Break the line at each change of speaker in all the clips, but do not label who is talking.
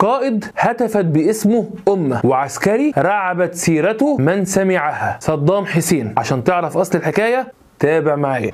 قائد هتفت باسمه أمة وعسكري رعبت سيرته من سمعها صدام حسين. عشان تعرف أصل الحكاية تابع معايا.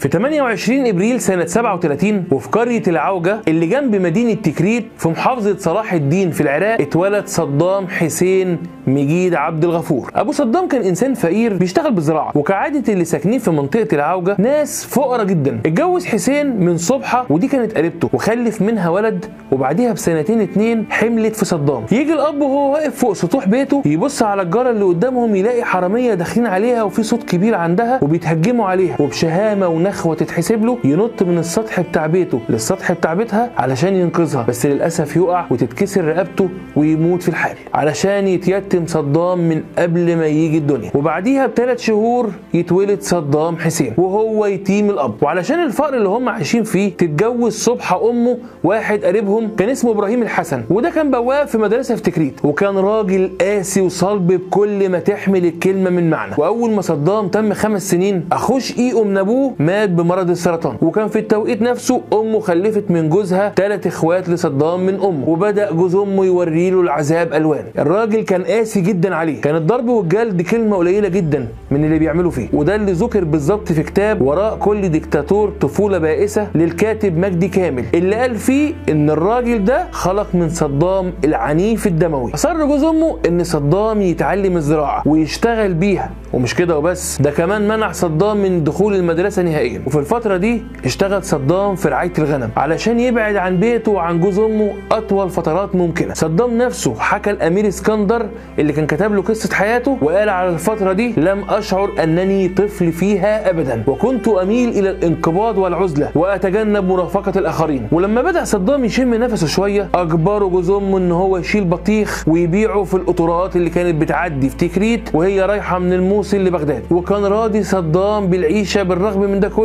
في 28 إبريل سنة 37 وفي قرية العوجة اللي جنب مدينة تكريت في محافظة صلاح الدين في العراق اتولد صدام حسين مجيد عبد الغفور. أبو صدام كان إنسان فقير بيشتغل بالزراعه وكعادة اللي ساكنين في منطقة العوجة ناس فقراء جدا. اتجوز حسين من صبحة ودي كانت قريبته وخلف منها ولد وبعديها بسنتين اتنين حملت في صدام. يجي الأب وهو واقف فوق سطوح بيته يبص على الجاره اللي قدامهم يلاقي حرامية داخلين عليها وفي صوت كبير عندها وبيتهجموا عليها وبشهامة ونخوه تتحسب له ينط من السطح بتاع بيته للسطح بتاع بيتها علشان ينقذها بس للأسف يقع وتتكسر رقبته ويموت في الحال علشان يتيتم صدام من قبل ما يجي الدنيا. وبعديها بثلاث شهور يتولد صدام حسين وهو يتيم الأب. وعلشان الفقر اللي هم عايشين فيه تتجوز صبح أمه واحد قريبهم كان اسمه إبراهيم الحسن وده كان بواب في مدرسة في تكريت وكان راجل قاسي وصلب بكل ما تحمل الكلمة من معنى. وأول ما صدام تم خمس سنين اخوه شقيقه من أبوه مات بمرض السرطان. وكان في التوقيت نفسه أمه خلفت من جوزها ثلاث إخوات لصدام من أمه وبدأ جوز أمه يوري له العذاب ألوان. الراجل كان قاسي جدا عليه. كان الضرب والجلد كلمة قليلة جدا من اللي بيعملوا فيه. وده اللي ذكر بالظبط في كتاب وراء كل ديكتاتور طفولة بائسة للكاتب مجدي كامل اللي قال فيه إن الراجل ده خلق من صدام العنيف الدموي. أصر جوز أمه إن صدام يتعلم الزراعة ويشتغل بيها. ومش كده وبس ده كمان منع صدام من دخول المدرسة نهائيا. وفي الفترة دي اشتغل صدام في رعاية الغنم علشان يبعد عن بيته وعن جوز أمه أطول فترات ممكنة. صدام نفسه حكى الأمير اسكندر اللي كان كتب له قصة حياته وقال على الفترة دي لم أشعر أنني طفل فيها ابدا. وكنت أميل إلى الانقباض والعزلة وأتجنب مرافقة الآخرين. ولما بدأ صدام يشم نفسه شوية أجبره جوز أمه إن هو يشيل بطيخ ويبيعه في القطورات اللي كانت بتعدي في تكريت وهي رايحة من الموصل لبغداد. وكان راضي صدام بالعيشة بالرغم من ده كله.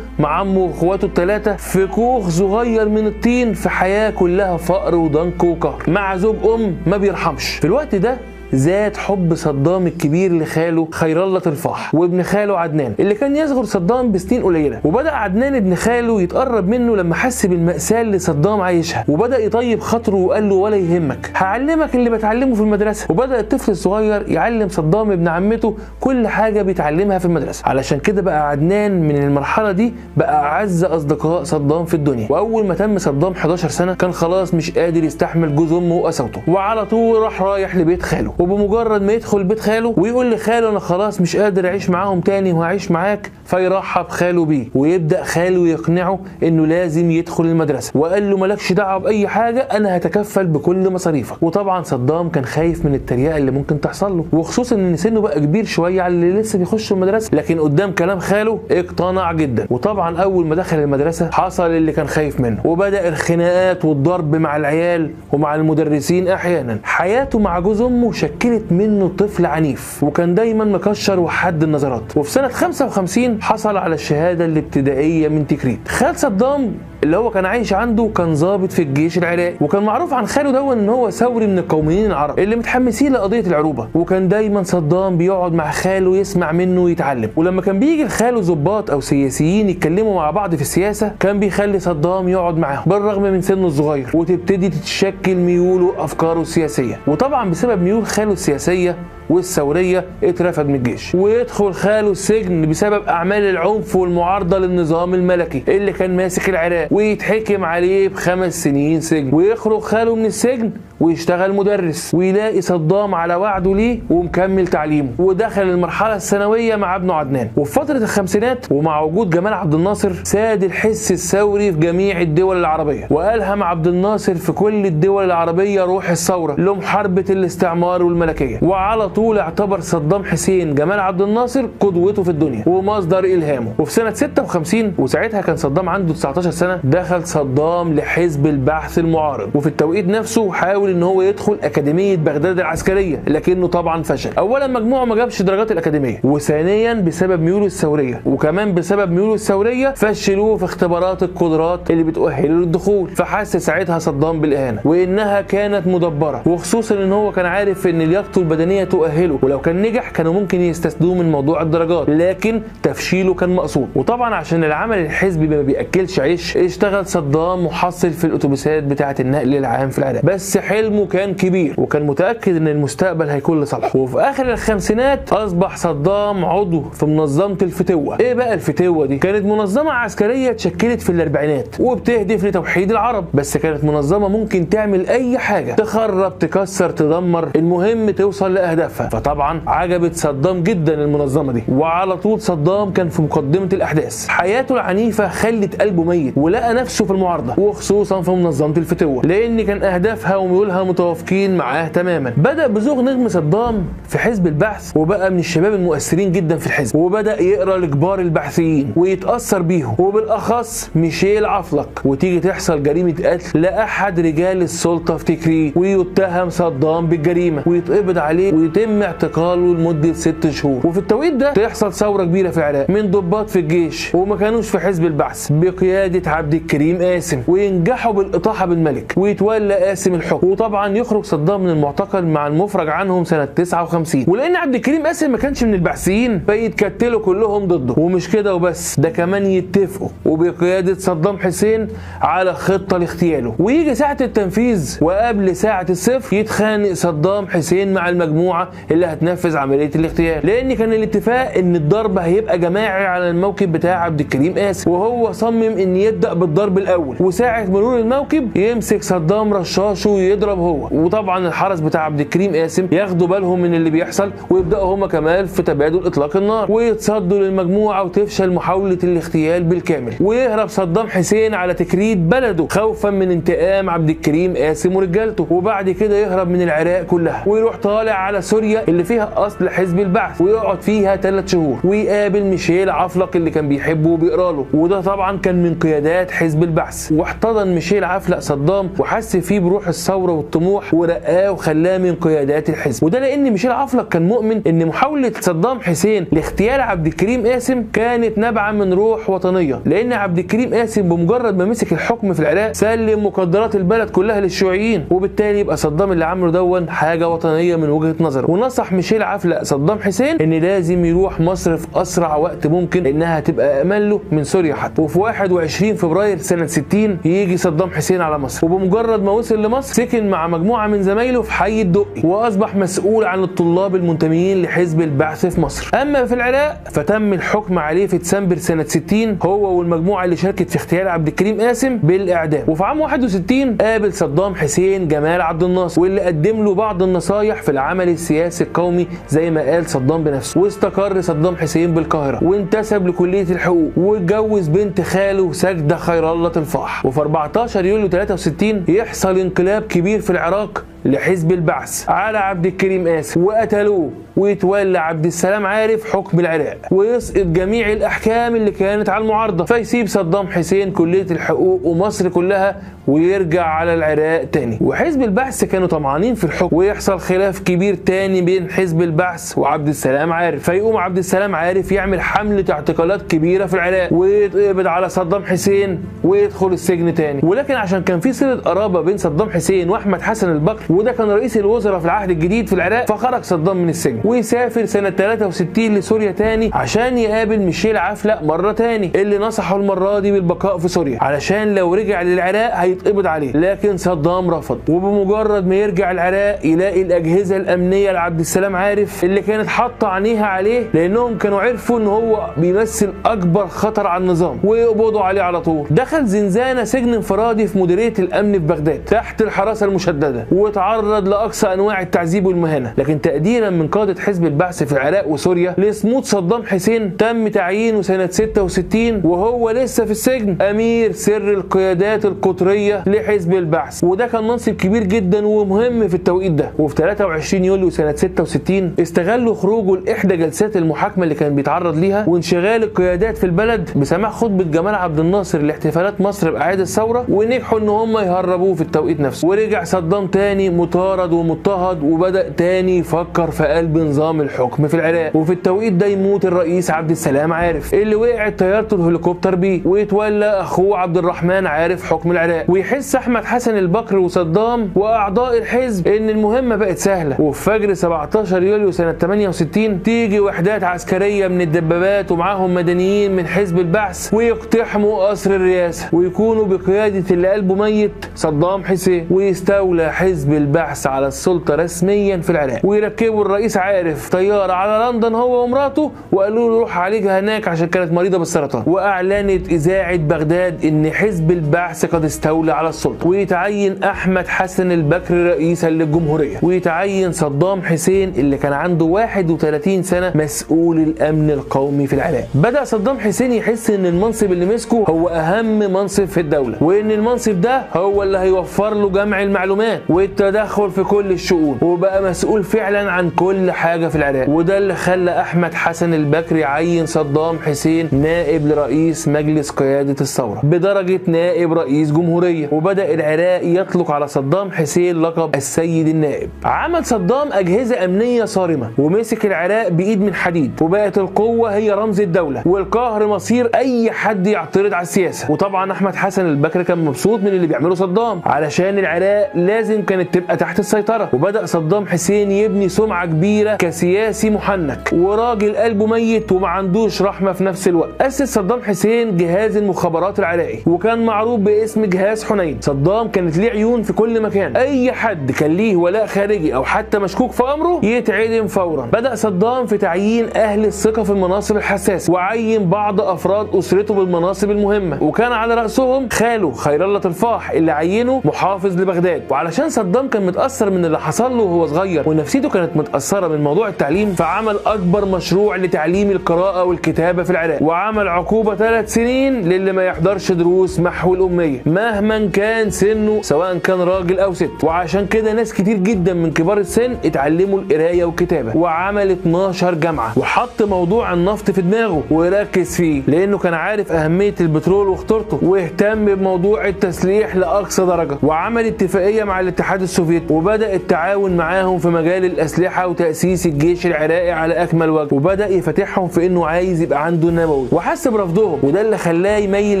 مع عمه واخواته الثلاثه في كوخ صغير من الطين في حياة كلها فقر وضنك وقهر. مع زوج أم ما بيرحمش. في الوقت ده زاد حب صدام الكبير لخاله خير الله ترفاح وابن خاله عدنان اللي كان يصغر صدام بسنين قليلة وبدأ عدنان ابن خاله يتقرب منه لما حس بالمأساة اللي صدام عايشها وبدأ يطيب خاطره وقال له ولا يهمك هعلمك اللي بتعلمه في المدرسة. وبدأ الطفل الصغير يعلم صدام ابن عمته كل حاجة بيتعلمها في المدرسة. علشان كده بقى عدنان من المرحلة دي بقى أعز أصدقاء صدام في الدنيا. وأول ما تم صدام 11 سنة كان خلاص مش قادر يستحمل جوز أمه وقسوته وعلى طول راح رايح لبيت خاله. وبمجرد ما يدخل بيت خاله ويقول لخاله أنا خلاص مش قادر أعيش معاهم تاني وهعيش معاك فيرحب خاله بيه. ويبدأ خاله يقنعه إنه لازم يدخل المدرسة. وقال له مالكش دعوة بأي حاجة أنا هتكفل بكل مصاريفك. وطبعا صدام كان خايف من التريقة اللي ممكن تحصل له. وخصوصا إن سنه بقى كبير شوية على اللي لسه بيخش المدرسة لكن قدام كلام خاله اقتنع جدا. وطبعا أول ما دخل المدرسة حصل اللي كان خايف منه. وبدأ الخناقات والضرب مع العيال ومع المدرسين أحيانا. حياته مع جوز أمه شكلت منه طفل عنيف وكان دايما مكشر وحد النظرات. وفي سنة 55 حصل على الشهادة الابتدائية من تكريت. خال صدام اللي هو كان عايش عنده كان ضابط في الجيش العراقي وكان معروف عن خاله دون إن هو ثوري من القوميين العرب اللي متحمسين لقضية العروبة. وكان دايما صدام بيقعد مع خاله يسمع منه ويتعلم. ولما كان بيجي لخاله ظباط أو سياسيين يتكلموا مع بعض في السياسة كان بيخلي صدام يقعد معاهم بالرغم من سنه الصغير. وتبتدي تتشكل ميوله وأفكاره السياسية. وطبعا بسبب ميول خاله السياسية والثورية اترفد من الجيش. ويدخل خاله السجن بسبب أعمال العنف والمعارضة للنظام الملكي اللي كان ماسك العراق ويتحكم عليه بخمس سنين سجن. ويخرج خاله من السجن ويشتغل مدرس ويلاقي صدام على وعده ليه ومكمل تعليمه. ودخل المرحلة الثانوية مع ابنه عدنان. وفي فترة الخمسينات ومع وجود جمال عبد الناصر ساد الحس الثوري في جميع الدول العربية. وألهم عبد الناصر في كل الدول العربية روح الثورة لمحاربة الاستعمار والملكيه وعلى طول اعتبر صدام حسين جمال عبد الناصر قدوته في الدنيا ومصدر إلهامه. وفي سنة 56 وساعتها كان صدام عنده 19 سنة دخل صدام لحزب البحث المعارض. وفي التوقيت نفسه حاول إن هو يدخل أكاديمية بغداد العسكرية لكنه طبعا فشل. اولا مجموعة ما جابش درجات الأكاديمية. وثانيا بسبب ميوله الثورية. وكمان بسبب ميوله الثورية فشلوه في اختبارات القدرات اللي بتؤهله للدخول. فحس ساعتها صدام بالإهانة. وإنها كانت مدبرة. وخصوصا إن هو كان عارف إن لياقته البدنية تؤهله. ولو كان نجح كانوا ممكن يستثنوه من موضوع الدرجات. لكن تفشيله كان مقصود. وطبعا عشان العمل الحزبي ما بيأكلش عيش اشتغل صدام محصل في الأتوبيسات بتاعة النقل العام في العراق. بس حلمه كان كبير وكان متأكد إن المستقبل هيكون لصالحه. وفي آخر الخمسينات أصبح صدام عضو في منظمة الفتوة. إيه بقى الفتوة دي؟ كانت منظمة عسكرية اتشكلت في الأربعينات وبتهدف لتوحيد العرب. بس كانت منظمة ممكن تعمل أي حاجة تخرب تكسر تدمر المهم توصل لأهدافها. فطبعا عجبت صدام جدا المنظمة دي. وعلى طول صدام كان في مقدمة الأحداث. حياته العنيفة خلت قلبه ميت ولقى نفسه في المعارضة وخصوصا في منظمة الفتوة لأن كان أهدافها وميولها متوافقين معاه تماما. بدأ بزوغ نجم صدام في حزب البحث وبقى من الشباب المؤثرين جدا في الحزب. وبدأ يقرأ لكبار الباحثين ويتأثر بيهم. وبالأخص ميشيل عفلق. وتيجي تحصل جريمة قتل لأحد رجال السلطة في تكريت ويتهم صدام بالجريمة. ويتقبض عليه ويتم اعتقاله لمدة ست شهور. وفي التوقيت ده تحصل ثورة كبيرة في العراق من ضباط في الجيش وما كانوش في حزب البعث بقيادة عبد الكريم قاسم وينجحوا بالاطاحة بالملك ويتولى قاسم الحكم. وطبعا يخرج صدام من المعتقل مع المفرج عنهم سنة 59 ولأن عبد الكريم قاسم ما كانش من البعثيين فيتكتلوا كلهم ضده. ومش كده وبس ده كمان يتفقوا. وبقيادة صدام حسين على خطة لاغتياله. ويجي ساعة التنفيذ وقبل ساعة الصفر يتخانق صدام حسين. مع المجموعة اللي هتنفذ عملية الاغتيال. لأن كان الاتفاق إن الضرب هيبقى جماعي على الموكب بتاع عبد الكريم قاسم وهو صمم إن يبدأ بالضرب الأول. وساعه مرور الموكب يمسك صدام رشاشه ويضرب هو. وطبعا الحرس بتاع عبد الكريم قاسم ياخدوا بالهم من اللي بيحصل ويبدأوا هما كمان في تبادل إطلاق النار. ويتصدوا للمجموعة وتفشل محاولة الاغتيال بالكامل. ويهرب صدام حسين على تكريت بلده خوفا من انتقام عبد الكريم قاسم ورجالته. وبعد كده يهرب من العراق كلها. ويروح طالع على سوريا اللي فيها أصل حزب البعث ويقعد فيها ثلاث شهور ويقابل ميشيل عفلق اللي كان بيحبه وبيقرا له. وده طبعا كان من قيادات حزب البعث. واحتضن ميشيل عفلق صدام وحس فيه بروح الثورة والطموح ورقاه وخلاه من قيادات الحزب. وده لأن ميشيل عفلق كان مؤمن إن محاولة صدام حسين لاغتيال عبد الكريم قاسم كانت نابعة من روح وطنية. لأن عبد الكريم قاسم بمجرد ما مسك الحكم في العراق سلم مقدرات البلد كلها للشيوعيين وبالتالي يبقى صدام اللي عمله دون حاجة وطنيه من وجهة نظره. ونصح ميشيل عفلق صدام حسين إن لازم يروح مصر في أسرع وقت ممكن إنها تبقى أمان له من سوريا حتى. وفي 21 فبراير سنة 60 يجي صدام حسين على مصر. وبمجرد ما وصل لمصر سكن مع مجموعة من زمايله في حي الدقي وأصبح مسؤول عن الطلاب المنتميين لحزب البعث في مصر. أما في العراق فتم الحكم عليه في ديسمبر سنة 60 هو والمجموعة اللي شاركت في اغتيال عبد الكريم قاسم بالإعدام. وفي عام 61 قابل صدام حسين جمال عبد الناصر واللي قدم له بعض النصايح في العمل السياسي القومي زي ما قال صدام بنفسه. واستقر صدام حسين بالقاهرة. وانتسب لكلية الحقوق. واتجوز بنت خاله سجده خير الله تلفاح وفي 14 يوليو 63 يحصل انقلاب كبير في العراق لحزب البعث. على عبد الكريم قاسم وقتلوه. ويتولى عبد السلام عارف حكم العراق. ويسقط جميع الأحكام اللي كانت على المعارضة. فيسيب صدام حسين كلية الحقوق ومصر كلها ويرجع على العراق تاني. وحزب البعث كانوا طمعانين في الحكم. ويحصل خلاف كبير تاني بين حزب البعث وعبد السلام عارف. فيقوم عبد السلام عارف يعمل حمله اعتقالات كبيرة في العراق ويتقبض على صدام حسين ويدخل السجن تاني. ولكن عشان كان في صلة قرابة بين صدام حسين وأحمد حسن البكر وده كان رئيس الوزراء في العهد الجديد في العراق فخرج صدام من السجن ويسافر سنة 63 لسوريا تاني عشان يقابل ميشيل عفلق مرة تاني اللي نصحه المرة دي بالبقاء في سوريا علشان لو رجع للعراق هيتقبض عليه. لكن صدام رفض وبمجرد ما يرجع العراق يلاقي الأجهزة الأمنية لعبد السلام عارف اللي كانت حاطة عينيها عليه لأنهم كانوا عرفوا إن هو بيمثل أكبر خطر على النظام ويقبضوا عليه على طول. دخل زنزانة سجن انفرادي في مديرية الأمن في بغداد تحت الحراسة المشددة وتعرض لأقصى أنواع التعذيب والمهانه لكن تقديرا من قاده حزب البعث في العراق وسوريا لصمود صدام حسين تم تعيينه سنة 66 وهو لسه في السجن. أمير سر القيادات القطرية لحزب البعث. وده كان منصب كبير جدا ومهم في التوقيت ده. وفي 23 يوليو سنة 66 استغلوا خروجه لاحدى جلسات المحاكمة اللي كان بيتعرض ليها وانشغال القيادات في البلد بسماع خطبة جمال عبد الناصر لاحتفالات مصر بأعياد الثورة ونجحوا إن هم يهربوه في التوقيت نفسه. ورجع صدام تاني مطارد ومضطهد وبدأ تاني يفكر في قلب نظام الحكم في العراق. وفي التوقيت ده يموت الرئيس عبد السلام عارف اللي وقعت طياره الهليكوبتر بيه ويتولى أخوه عبد الرحمن عارف حكم العراق. ويحس أحمد حسن البكر وصدام وأعضاء الحزب إن المهمه بقت سهلة. وفي فجر 17 يوليو سنة 68 تيجي وحدات عسكرية من الدبابات ومعاهم مدنيين من حزب البعث ويقتحموا قصر الرئاسة ويكونوا بقيادة اللي قلبه ميت صدام حسين ويستولى حزب البعث على السلطة رسميا في العراق. ويركبوا الرئيس عارف طيارة على لندن هو ومراته وقالوا له روح عالجها هناك عشان كانت مريضة بالسرطان. وأعلنت إذاعة بغداد إن حزب البعث قد استولى على السلطة. ويتعين أحمد حسن البكر رئيسا للجمهورية. ويتعين صدام حسين اللي كان عنده 31 سنة مسؤول الأمن القومي في العراق. بدأ صدام حسين يحس إن المنصب اللي مسكه هو أهم منصب في الدولة وإن المنصب ده هو اللي هيوفر له جمع المعلومات والتدخل في كل الشؤون وبقى مسؤول فعلا عن كل حاجة في العراق. وده اللي خلى أحمد حسن البكر يعين صدام حسين نائب لرئيس مجلس قيادة الثورة بدرجة نائب رئيس جمهورية. وبدأ العراق يطلق على صدام حسين لقب السيد النائب. عمل صدام أجهزة أمنية صارمة ومسك العراق بإيد من حديد وبقت القوة هي رمز الدولة والقهر مصير أي حد يعترض على السياسة. وطبعا أحمد حسن البكر كان مبسوط من اللي بيعمله صدام علشان العراق لازم كانت تبقى تحت السيطرة. وبدأ صدام حسين يبني سمعة كبيرة كسياسي محنك وراجل قلبه ميت وما عندوش رحمة في نفس الوقت. أسس صدام حسين جهاز المخابرات العراقي وكان معروف باسم جهاز حنين. صدام كانت ليه عيون في كل مكان. أي حد كان ليه ولاء خارجي أو حتى مشكوك في أمره يتعدم فورا. بدأ صدام في تعيين أهل الثقة في المناصب الحساسة وعين بعض أفراد أسرته بالمناصب المهمة. وكان على رأسهم خاله خير الله تلفاح اللي عينه محافظ لبغداد. وعلشان صدام كان متأثر من اللي حصل له وهو صغير ونفسيته كانت متأثرة من موضوع التعليم فعمل أكبر مشروع لتعليم القراءة والكتابة في العراق. وعمل عقوبة ثلاث سنين للي ما يحضرش دروس محو الأمية مهما كان سنه سواء كان راجل أو ست. وعشان كده ناس كتير جدا من كبار السن اتعلموا القراية والكتابة. وعمل 12 جامعة. وحط موضوع النفط في دماغه وركز فيه لأنه كان عارف أهمية البترول وخطورته واهتم بموضوع التسليح لأقصى درجة. وعمل اتفاقية مع الاتحاد السوفيتي وبدأ التعاون معاهم في مجال الأسلحة وتأسيس الجيش العراقي على أكمل وجه. وبدأ يفتحهم في إنه عايز يبقى عنده نووي وحس برفضهم وده اللي خلاه يميل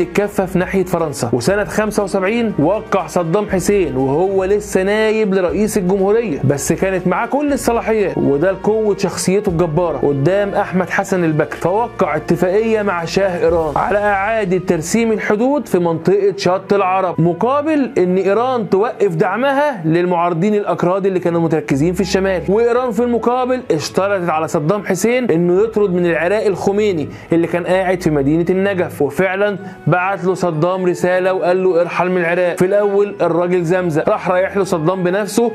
الكفة في ناحية فرنسا. وسنة 75 وقع صدام حسين وهو لسه نايب لرئيس الجمهورية. بس كانت معاه كل الصلاحيات وده لقوة شخصيته الجبارة. قدام أحمد حسن البكر. فوقع اتفاقية مع شاه إيران. على إعادة ترسيم الحدود في منطقة شط العرب. مقابل إن إيران توقف دعمها للمعارضين الاكراد اللي كانوا متركزين في الشمال. وإيران في المقابل اشترطت على صدام حسين إنه يطرد من العراق الخميني اللي كان قاعد في مدينة النجف. وفعلا بعت له صدام رسالة وقال له ارحل من العراق. في الأول الراجل زمزم راح رايح له صدام بنفسه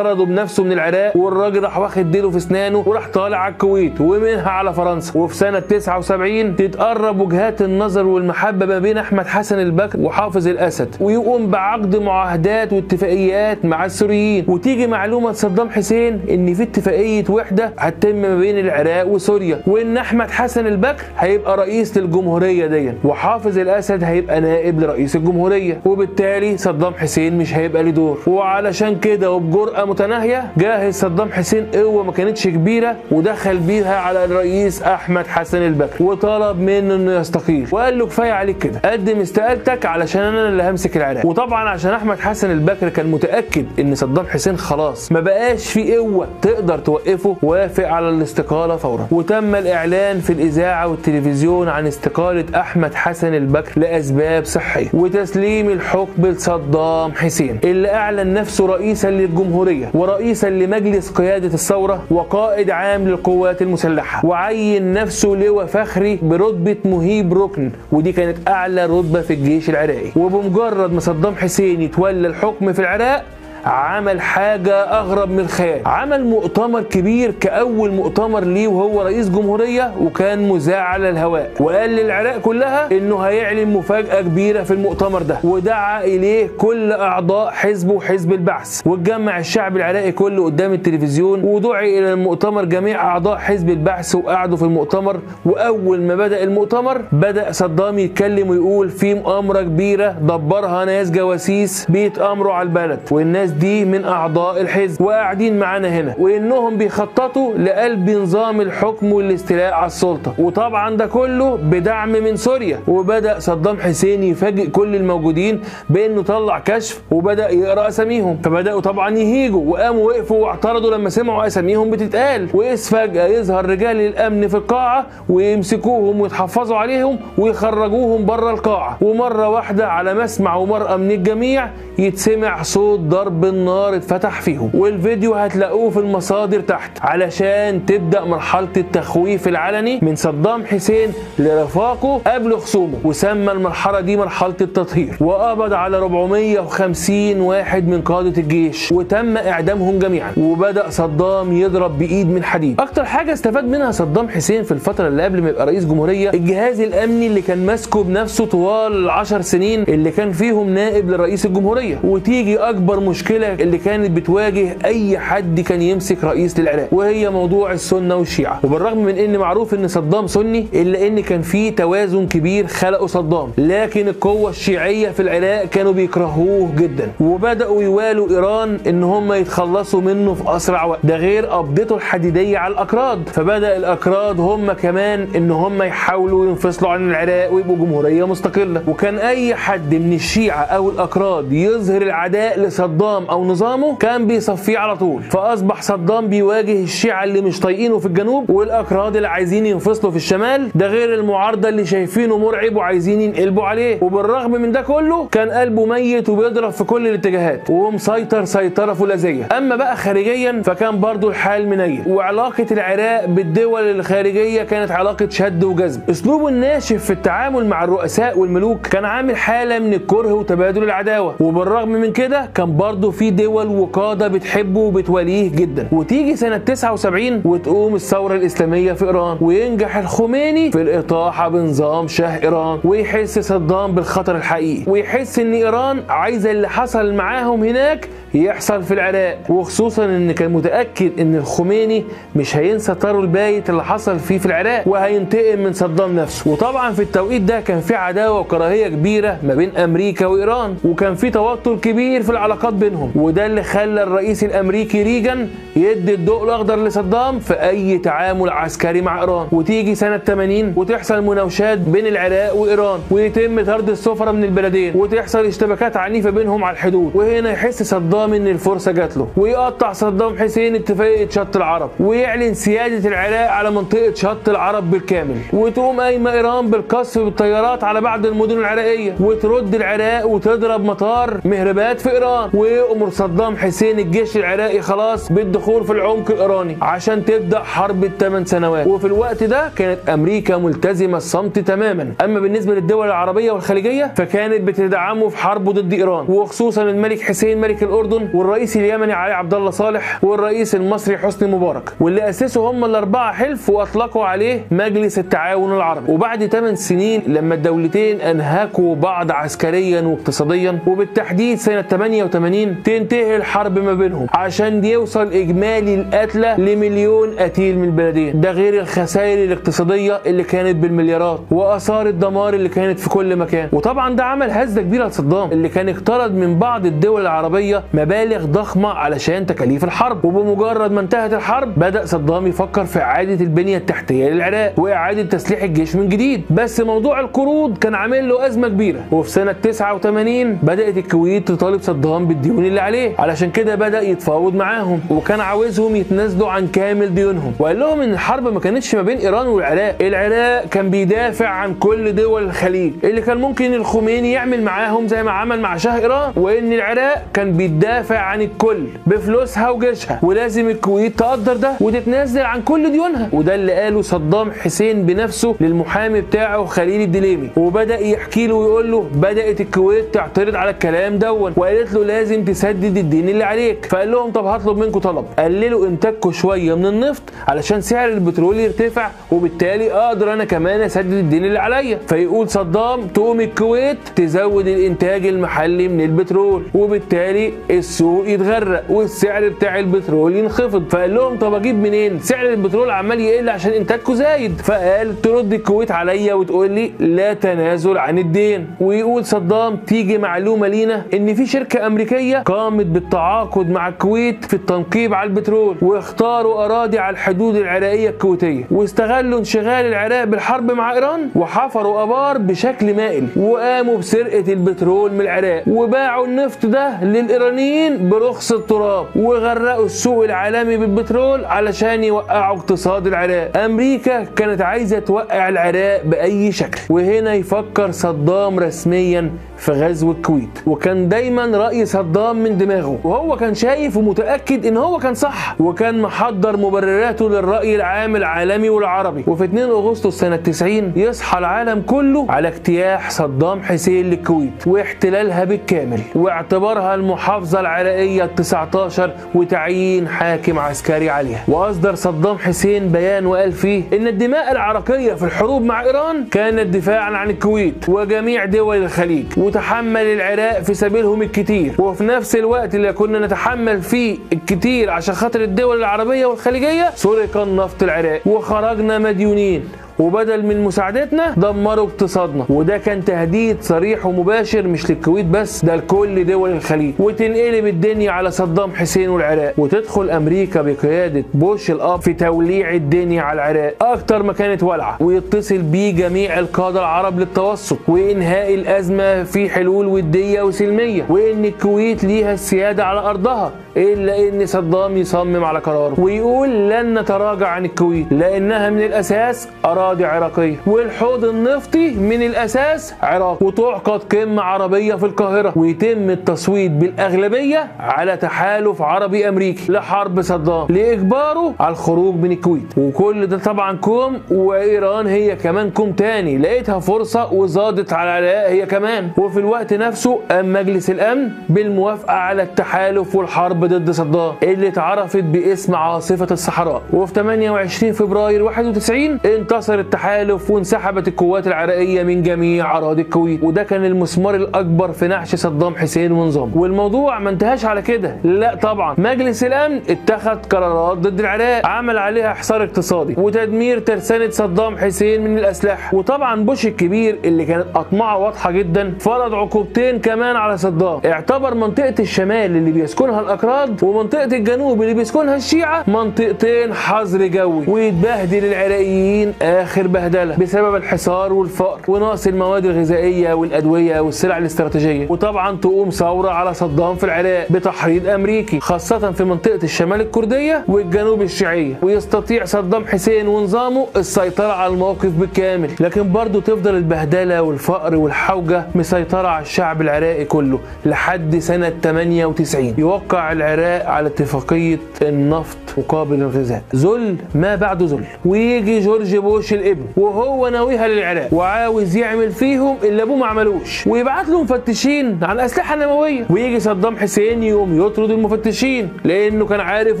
وطرده بنفسه من العراق والراجل راح واخد ديله في اسنانه وراح طالع على الكويت ومنها على فرنسا. وفي سنة 79 تتقرب وجهات النظر والمحبة ما بين أحمد حسن البكر وحافظ الأسد ويقوم بعقد معاهدات واتفاقيات مع السوريين. وتيجي معلومة صدام حسين إن في اتفاقية وحدة هتتم ما بين العراق وسوريا وإن أحمد حسن البكر هيبقى رئيس للجمهورية دي وحافظ الأسد هيبقى نائب لرئيس الجمهورية. وبالتالي صدام حسين مش هيبقى له دور. وعلشان كده وبجرأة متناهيه جهز صدام حسين. قوه ما كانتش كبيرة ودخل بيها على الرئيس أحمد حسن البكر وطلب منه إنه يستقيل. وقال له كفاية عليك كده قدم استقالتك علشان أنا اللي همسك العراق. وطبعا عشان أحمد حسن البكر كان متأكد إن صدام حسين خلاص ما بقاش في قوة تقدر توقفه وافق على الاستقالة فورا. وتم الإعلان في الإذاعة والتلفزيون عن استقالة أحمد حسن البكر لأسباب صحية وتسليم الحكم لصدام حسين اللي أعلن نفسه رئيسا للجمهورية. ورئيسا لمجلس قيادة الثورة وقائد عام للقوات المسلحة وعين نفسه لواء فخري برتبة مهيب ركن ودي كانت أعلى رتبة في الجيش العراقي. وبمجرد ما صدام حسين يتولى الحكم في العراق عمل حاجة أغرب من الخيال عمل مؤتمر كبير كأول مؤتمر ليه وهو رئيس جمهورية وكان مذاع على الهواء. وقال للعراق كلها إنه هيعلن مفاجأة كبيرة في المؤتمر ده. ودعا إليه كل أعضاء حزبه وحزب البعث. واتجمع الشعب العراقي كله قدام التلفزيون. ودعي إلى المؤتمر جميع أعضاء حزب البعث وقعدوا في المؤتمر. وأول ما بدأ المؤتمر بدأ صدام يتكلم ويقول في مؤامرة كبيرة دبرها ناس جواسيس بيتآمروا على البلد. والناس دي من أعضاء الحزب وقاعدين معانا هنا وإنهم بيخططوا لقلب نظام الحكم والاستيلاء على السلطة. وطبعا ده كله بدعم من سوريا. وبدأ صدام حسين يفاجئ كل الموجودين بإنه طلع كشف وبدأ يقرأ أساميهم. فبدأوا طبعا يهيجوا وقاموا وقفوا واعترضوا لما سمعوا أساميهم بتتقال. وإذ فجأة يظهر رجال الأمن في القاعة ويمسكوهم ويتحفظوا عليهم ويخرجوهم بره القاعة. ومرة واحدة على مسمع ومرأة من الجميع يتسمع صوت ضرب النار اتفتح فيهم. والفيديو هتلاقوه في المصادر تحت علشان تبدأ مرحلة التخويف العلني من صدام حسين لرفاقه قبل خصومه. وسمى المرحلة دي مرحلة التطهير. وقبض على 450 واحد من قادة الجيش. وتم إعدامهم جميعا. وبدأ صدام يضرب بإيد من حديد. أكتر حاجة استفاد منها صدام حسين في الفترة اللي قبل ما يبقى رئيس جمهورية الجهاز الأمني اللي كان ماسكه بنفسه طوال العشر سنين اللي كان فيهم نائب لرئيس الجمهورية. وتيجي أكبر مشكله اللي كانت بتواجه أي حد كان يمسك رئيس للعراق وهي موضوع السنة والشيعة. وبالرغم من إن معروف إن صدام سني إلا إن كان في توازن كبير خلقه صدام. لكن القوة الشيعية في العراق كانوا بيكرهوه جدا. وبدأوا يوالوا إيران إن هم يتخلصوا منه في أسرع وقت. ده غير قبضته الحديدية على الأكراد. فبدأ الأكراد هم كمان إن هم يحاولوا ينفصلوا عن العراق ويبقوا جمهورية مستقلة. وكان أي حد من الشيعة أو الأكراد يظهر العداء لصدام أو نظامه كان بيصفيه على طول. فأصبح صدام بيواجه الشيعة اللي مش طايقينه في الجنوب والاكراد اللي عايزين ينفصلوا في الشمال. ده غير المعارضة اللي شايفينه مرعب وعايزين ينقلبوا عليه. وبالرغم من ده كله كان قلبه ميت وبيضرب في كل الاتجاهات ومسيطر سيطرة فولاذية. أما بقى خارجيا فكان برضو الحال منيل وعلاقة العراق بالدول الخارجية كانت علاقة شد وجذب. أسلوبه الناشف في التعامل مع الرؤساء والملوك كان عامل حالة من الكره وتبادل العداوة. وبالرغم من كده كان برضه في دول وقادة بتحبه وبتوليه جدا. وتيجي سنة 79 وتقوم الثورة الإسلامية في إيران. وينجح الخميني في الإطاحة بنظام شاه إيران. ويحس صدام بالخطر الحقيقي. ويحس إن إيران عايزة اللي حصل معاهم هناك يحصل في العراق. وخصوصا إن كان متأكد إن الخميني مش هينسى طاره البايت اللي حصل فيه في العراق وهينتقم من صدام نفسه. وطبعا في التوقيت ده كان في عداوة وكراهية كبيرة ما بين أمريكا وإيران. وكان في توتر كبير في العلاقات بينهم. وده اللي خلى الرئيس الأمريكي ريجان يدي الضوء الأخضر لصدام في أي تعامل عسكري مع إيران. وتيجي سنة 80 وتحصل مناوشات بين العراق وإيران ويتم طرد السفراء من البلدين وتحصل اشتباكات عنيفة بينهم على الحدود. وهنا يحس صدام إن الفرصة جات له. ويقطع صدام حسين اتفاقية شط العرب ويعلن سيادة العراق على منطقة شط العرب بالكامل. وتقوم قايمة إيران بالقصف بالطيارات على بعض المدن العراقية. وترد العراق وتضرب مطار مهربات في إيران. ويأمر صدام حسين الجيش العراقي خلاص بالدخول في العمق الإيراني عشان تبدأ حرب الثمان سنوات. وفي الوقت ده كانت أمريكا ملتزمة الصمت تماما. أما بالنسبة للدول العربية والخليجية فكانت بتدعمه في حربه ضد إيران وخصوصا الملك حسين ملك الأردن والرئيس اليمني علي عبد الله صالح والرئيس المصري حسني مبارك. واللي أسسوا هم الأربعة حلف وأطلقوا عليه مجلس التعاون العربي. وبعد 8 سنين لما الدولتين أنهكوا بعض عسكريا واقتصاديا وبالتحديد سنة 88 تنتهي الحرب ما بينهم عشان يوصل إجمالي القتلى لمليون قتيل من البلدين. ده غير الخسائر الاقتصادية اللي كانت بالمليارات وآثار الدمار اللي كانت في كل مكان. وطبعا ده عمل هزة كبيرة لصدام اللي كان اقترض من بعض الدول العربية مبالغ ضخمة علشان تكاليف الحرب. وبمجرد ما انتهت الحرب بدأ صدام يفكر في إعادة البنية التحتية للعراق وإعادة تسليح الجيش من جديد. بس موضوع القروض كان عامل له أزمة كبيرة. وفي سنة 89 بدأت الكويت تطالب صدام بالديون اللي عليه. علشان كده بدأ يتفاوض معاهم وكان عاوزهم يتنازلوا عن كامل ديونهم. وقال لهم إن الحرب ما كانتش ما بين إيران والعراق. العراق كان بيدافع عن كل دول الخليج. اللي كان ممكن الخميني يعمل معاهم زي ما عمل مع شاه إيران وإن العراق كان بيدافع عن الكل بفلوسها وجيشها. ولازم الكويت تقدر ده وتتنازل عن كل ديونها. وده اللي قاله صدام حسين بنفسه للمحامي بتاعه خليل الدليمي. وبدأ يحكي له ويقول له بدأت الكويت تعترض على الكلام دون وقالت له لازم تسدد الدين اللي عليك. فقال لهم طب هطلب منكم طلب. قللوا إنتاجكم شوية من النفط علشان سعر البترول يرتفع وبالتالي أقدر أنا كمان أسدد الدين اللي عليا. فيقول صدام تقوم الكويت تزود الإنتاج المحلي من البترول وبالتالي السوق يتغرق والسعر بتاع البترول ينخفض. فقال لهم طب أجيب منين؟ سعر البترول عمال يقل عشان إنتاجكم زايد. فقال ترد الكويت عليا وتقول لي لا تنازل عن الدين. ويقول صدام تيجي معلومة لينا إن في شركة أمريكية قامت بالتعاقد مع الكويت في التنقيب على البترول واختاروا أراضي على الحدود العراقية الكويتية واستغلوا انشغال العراق بالحرب مع إيران وحفروا أبار بشكل مائل وقاموا بسرقة البترول من العراق وباعوا النفط ده للإيرانيين برخص التراب وغرقوا السوق العالمي بالبترول علشان يوقعوا اقتصاد العراق. أمريكا كانت عايزة توقع العراق بأي شكل وهنا يفكر صدام رسميا في غزو الكويت وكان دايما رأي صدام من دماغه. وهو كان شايف ومتأكد إن هو كان صح. وكان محضر مبرراته للرأي العام العالمي والعربي. وفي 2 أغسطس سنة 90 يصحى العالم كله على اجتياح صدام حسين للكويت واحتلالها بالكامل. واعتبارها المحافظة العراقية ال 19 وتعيين حاكم عسكري عليها. وأصدر صدام حسين بيان وقال فيه إن الدماء العراقية في الحروب مع إيران كانت دفاعا عن الكويت وجميع دول الخليج. وتحمل العراق في سبيلهم الكتير. وفي نفس الوقت اللي كنا نتحمل فيه الكتير عشان خاطر الدول العربية والخليجية سرق النفط العراقي وخرجنا مديونين. وبدل من مساعدتنا دمروا اقتصادنا. وده كان تهديد صريح ومباشر مش للكويت بس ده لكل دول الخليج. وتنقلب الدنيا على صدام حسين والعراق. وتدخل أمريكا بقيادة بوش الأب في توليع الدنيا على العراق. أكتر ما كانت والعه ويتصل بيه جميع القادة العرب للتوسط وإنهاء الأزمة في حلول ودية وسلمية. وإن الكويت ليها السيادة على أرضها. إلا إن صدام يصمم على قراره. ويقول لن نتراجع عن الكويت. لأنها من الأساس اراضي عراقيه والحوض النفطي من الأساس عراق. وتعقد قمة عربية في القاهرة. ويتم التصويت بالأغلبية على تحالف عربي أمريكي لحرب صدام. لإجباره على الخروج من الكويت. وكل ده طبعا كوم وإيران هي كمان كوم تاني. لقيتها فرصة وزادت على العراق هي كمان. وفي الوقت نفسه قام مجلس الأمن بالموافقة على التحالف والحرب ضد صدام اللي اتعرفت باسم عاصفة الصحراء. وفي 28 فبراير 91 انتصر التحالف وانسحبت القوات العراقية من جميع أراضي الكويت. وده كان المسمار الأكبر في نعش صدام حسين ونظامه والموضوع ما انتهاش على كده. لا طبعا. مجلس الأمن اتخذ قرارات ضد العراق عمل عليها حصار اقتصادي وتدمير ترسانة صدام حسين من الأسلحة. وطبعا بوش الكبير اللي كانت أطماعة واضحة جدا فرض عقوبتين كمان على صدام. اعتبر منطقة الشمال اللي بيسكنها الأكراد ومنطقة الجنوب اللي بيسكنها الشيعة منطقتين حظر جوي. ويتبهدل العراقيين آخر بهدلة بسبب الحصار والفقر ونقص المواد الغذائية والأدوية والسلع الاستراتيجية. وطبعا تقوم ثورة على صدام في العراق بتحريض أمريكي خاصة في منطقة الشمال الكردية والجنوب الشيعية. ويستطيع صدام حسين ونظامه السيطرة على الموقف بالكامل لكن برضه تفضل البهدلة والفقر والحوجة مسيطرة على الشعب العراقي كله لحد سنة 98 يوقع العراق على اتفاقية النفط مقابل الغذاء. ذل ما بعده ذل. ويجي جورج بوش الابن وهو ناويها للعراق وعاوز يعمل فيهم اللي ابوه ما عملوش. ويبعت له مفتشين عن أسلحة نووية. ويجي صدام حسين يوم يطرد المفتشين لأنه كان عارف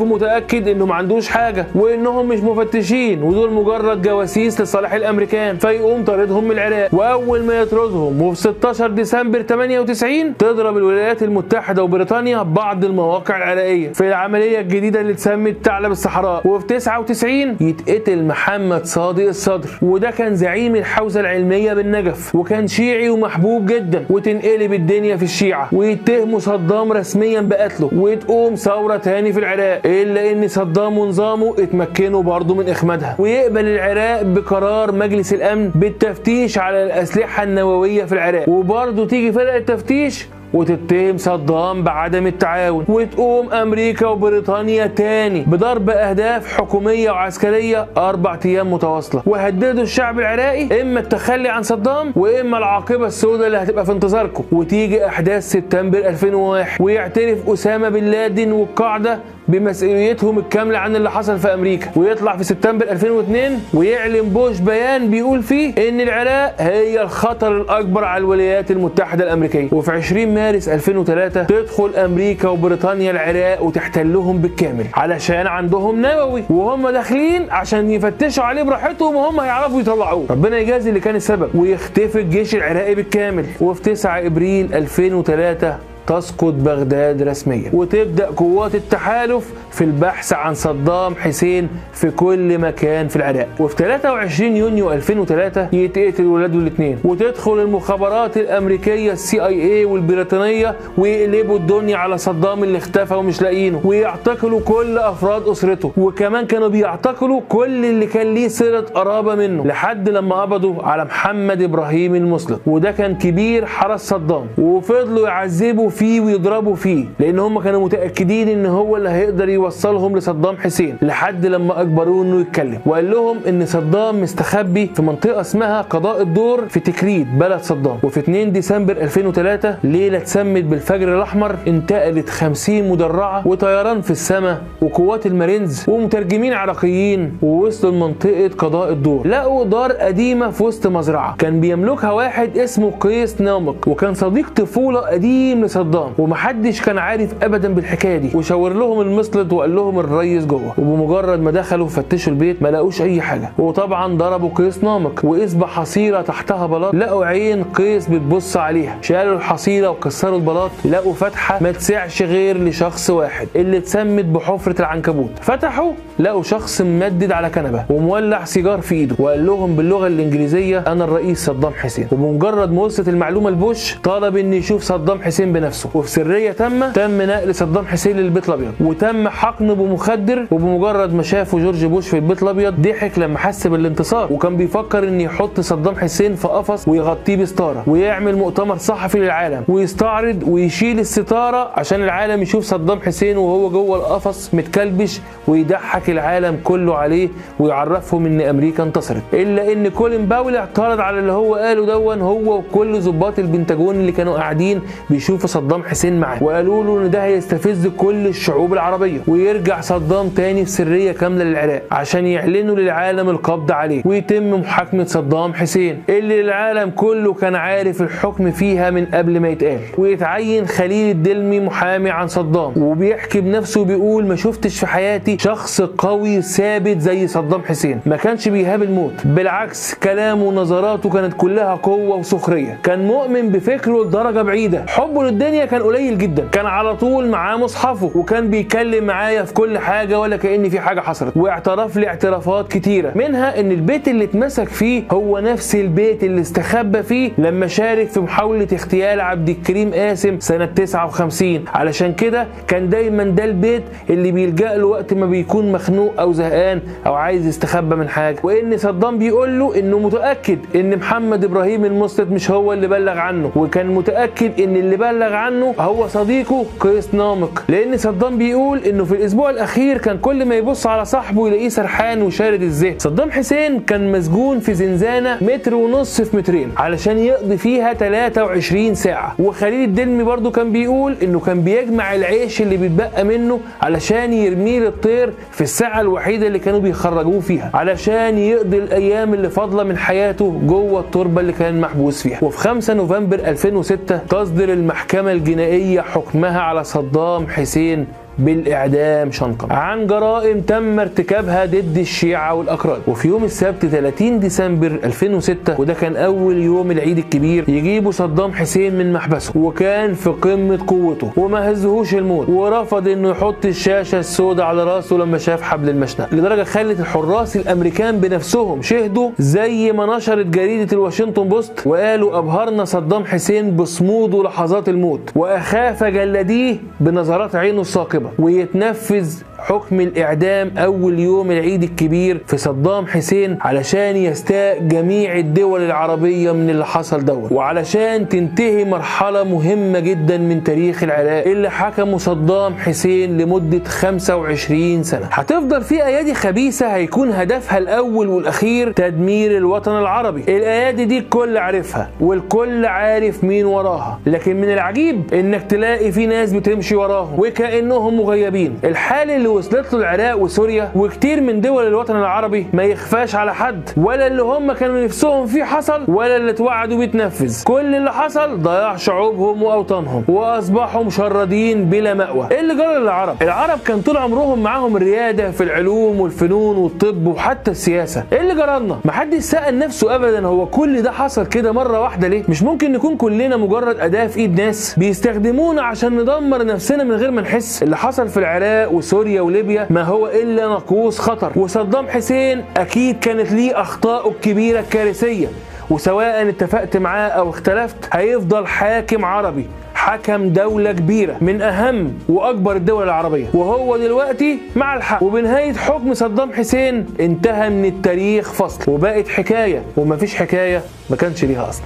ومتأكد إنه ما عندوش حاجة وإنهم مش مفتشين ودول مجرد جواسيس لصالح الأمريكان. فيقوم طاردهم من العراق. وأول ما يطردهم وفي 16 ديسمبر 98 تضرب الولايات المتحدة وبريطانيا بعض المواقع العراقية. في العملية الجديدة اللي اتسمت ثعلب الصحراء وفي 99 يتقتل محمد صادق الصدر. وده كان زعيم الحوزة العلمية بالنجف وكان شيعي ومحبوب جدا. وتنقلب الدنيا في الشيعة. ويتهموا صدام رسميا بقتله. وتقوم ثورة تاني في العراق. إلا إن صدام ونظامه اتمكنوا برضه من إخمادها. ويقبل العراق بقرار مجلس الأمن بالتفتيش على الأسلحة النووية في العراق. وبرضه تيجي فرقة التفتيش وتتهم صدام بعدم التعاون وتقوم أمريكا وبريطانيا تاني بضرب أهداف حكومية وعسكرية أربع أيام متواصلة. وهددوا الشعب العراقي إما التخلي عن صدام وإما العاقبة السوداء اللي هتبقى في انتظاركم. وتيجي أحداث سبتمبر 2001 ويعترف أسامة بن لادن والقاعدة بمسؤوليتهم الكاملة عن اللي حصل في أمريكا. ويطلع في سبتمبر 2002 ويعلن بوش بيان بيقول فيه إن العراق هي الخطر الأكبر على الولايات المتحدة الأمريكية. وفي 20 مارس 2003 تدخل أمريكا وبريطانيا العراق وتحتلهم بالكامل علشان عندهم نووي. وهم داخلين عشان يفتشوا عليه براحتهم وهم هيعرفوا يطلعوه. ربنا يجازي اللي كان السبب ويختفي الجيش العراقي بالكامل. وفي 9 إبريل 2003 تسقط بغداد رسميا. وتبدأ قوات التحالف في البحث عن صدام حسين في كل مكان في العراق. وفي 23 يونيو 2003 يتقتل ولاده الاثنين وتدخل المخابرات الأمريكية ال CI A والبريطانية ويقلبوا الدنيا على صدام اللي اختفى ومش لاقيينه. ويعتقلوا كل أفراد أسرته. وكمان كانوا بيعتقلوا كل اللي كان ليه صلة قرابة منه. لحد لما قبضوا على محمد إبراهيم المسلط وده كان كبير حرس صدام. وفضلوا يعذبوا فيه ويضربوا فيه لأن هم كانوا متأكدين إن هو اللي هيقدر يوصلهم لصدام حسين لحد لما أجبروه إنه يتكلم وقال لهم إن صدام مستخبي في منطقة اسمها قضاء الدور في تكريت بلد صدام وفي 2 ديسمبر 2003 ليلة اتسمت بالفجر الأحمر انتقلت 50 مدرعة وطيران في السماء وقوات المارينز ومترجمين عراقيين ووصلوا لمنطقة قضاء الدور. لقوا دار قديمة في وسط مزرعة كان بيملكها واحد اسمه قيس نامق وكان صديق طفولة قديم لصدام. ومحدش كان عارف ابدا بالحكاية دي. وشاور لهم المسلط وقال لهم الريس جوه. وبمجرد ما دخلوا فتشوا البيت ما لقوش أي حاجة. وطبعا ضربوا قيس نامق وإصبع حصيرة تحتها بلاط. لقوا عين قيس بتبص عليها. شالوا الحصيرة وكسروا البلاط. لقوا فتحة ما تسعش غير لشخص واحد. اللي اتسمت بحفرة العنكبوت. فتحوا لقوا شخص ممدد على كنبة. ومولع سيجار في إيده. وقال لهم باللغة الإنجليزية أنا الرئيس صدام حسين. وبمجرد ما وصلت المعلومة لبوش طلب ان يشوف صدام حسين بنفسه. وفي سرية تامة تم نقل صدام حسين للبيت الأبيض. وتم حقنه بمخدر وبمجرد ما شافه جورج بوش في البيت الأبيض ضحك لما حس بالانتصار. وكان بيفكر إن يحط صدام حسين في قفص ويغطيه بستارة ويعمل مؤتمر صحفي للعالم ويستعرض ويشيل الستارة عشان العالم يشوف صدام حسين وهو جوه القفص متكلبش ويضحك العالم كله عليه ويعرفهم إن أمريكا انتصرت. إلا إن كولين باول اعترض على اللي هو قاله دون هو وكل ضباط البنتاجون اللي كانوا قاعدين بيشوفوا صدام حسين معاه وقالوا له إن ده هيستفز كل الشعوب العربية. ويرجع صدام تاني في سريه كاملة للعراق عشان يعلنوا للعالم القبض عليه. ويتم محاكمة صدام حسين اللي العالم كله كان عارف الحكم فيها من قبل ما يتقال. ويتعين خليل الدلمي محامي عن صدام. وبيحكي بنفسه بيقول ما شفتش في حياتي شخص قوي ثابت زي صدام حسين. ما كانش بيهاب الموت. بالعكس كلامه ونظراته كانت كلها قوة وسخرية. كان مؤمن بفكره لدرجة بعيدة. حبه للدنيا كان قليل جدا. كان على طول معاه مصحفه وكان بيتكلم معايا في كل حاجة ولا كأن في حاجة حصلت. واعترف لي اعترافات كتيرة. منها إن البيت اللي اتمسك فيه هو نفس البيت اللي استخبى فيه لما شارك في محاولة اغتيال عبد الكريم قاسم سنة 59 علشان كده كان دايما ده البيت اللي بيلجأ له وقت ما بيكون مخنوق أو زهقان أو عايز يستخبى من حاجة. وإن صدام بيقول له إنه متأكد إن محمد إبراهيم المسلط مش هو اللي بلغ عنه. وكان متأكد إن اللي بلغ عنه هو صديقه قيس نامق لأن صدام بيقول إنه في الأسبوع الأخير كان كل ما يبص على صاحبه يلاقيه سرحان وشارد الذهن. صدام حسين كان مسجون في زنزانة متر ونص في مترين علشان يقضي فيها 23 ساعة. وخليل الدلمي برضو كان بيقول إنه كان بيجمع العيش اللي بيتبقى منه علشان يرميه للطير في الساعة الوحيدة اللي كانوا بيخرجوه فيها علشان يقضي الأيام اللي فاضلة من حياته جوه التربة اللي كان محبوس فيها. وفي 5 نوفمبر 2006 تصدر المحكمة الجنائية حكمها على صدام حسين بالإعدام شنقا. عن جرائم تم ارتكابها ضد الشيعة والأكراد وفي يوم السبت 30 ديسمبر 2006 وده كان أول يوم العيد الكبير يجيبوا صدام حسين من محبسه. وكان في قمة قوته وما هزهوش الموت. ورفض إنه يحط الشاشة السوداء على رأسه لما شاف حبل المشنقة لدرجة خلت الحراس الأمريكان بنفسهم شهدوا زي ما نشرت جريدة الواشنطن بوست وقالوا أبهرنا صدام حسين بصموده لحظات الموت. وأخاف جلديه بنظرات عينه الثاقبة ويتنفذ حكم الإعدام أول يوم العيد الكبير في صدام حسين علشان يستاء جميع الدول العربية من اللي حصل دوت. وعلشان تنتهي مرحلة مهمة جدا من تاريخ العراق اللي حكمه صدام حسين لمدة 25 سنة. هتفضل في أيادي خبيثة هيكون هدفها الأول والأخير تدمير الوطن العربي. الأيادي دي الكل عارفها والكل عارف مين وراها. لكن من العجيب إنك تلاقي في ناس بتمشي وراهم وكأنهم مغيبين. الحال اللي وصلت له العراق وسوريا وكتير من دول الوطن العربي ما يخفاش على حد ولا اللي هم كانوا نفسهم فيه حصل ولا اللي اتوعدوا بيتنفذ. كل اللي حصل ضياع شعوبهم وأوطانهم وأصبحوا مشردين بلا مأوى. إيه اللي جرى للعرب؟ العرب كان طول عمرهم معاهم الريادة في العلوم والفنون والطب وحتى السياسة. إيه اللي جرى لنا؟ محدش سأل نفسه ابدا هو كل ده حصل كده مرة واحدة ليه؟ مش ممكن نكون كلنا مجرد أداة في إيد ناس بيستخدمونا عشان ندمر نفسنا من غير ما نحس. اللي حصل في العراق وسوريا وليبيا ما هو إلا ناقوس خطر. وصدام حسين أكيد كانت ليه اخطائه الكبيرة الكارثية. وسواء اتفقت معاه أو اختلفت هيفضل حاكم عربي حكم دولة كبيرة من أهم وأكبر الدول العربية. وهو دلوقتي مع الحق. وبنهاية حكم صدام حسين انتهى من التاريخ فصل. وبقت حكاية ومفيش حكاية ما كانش ليها أصل.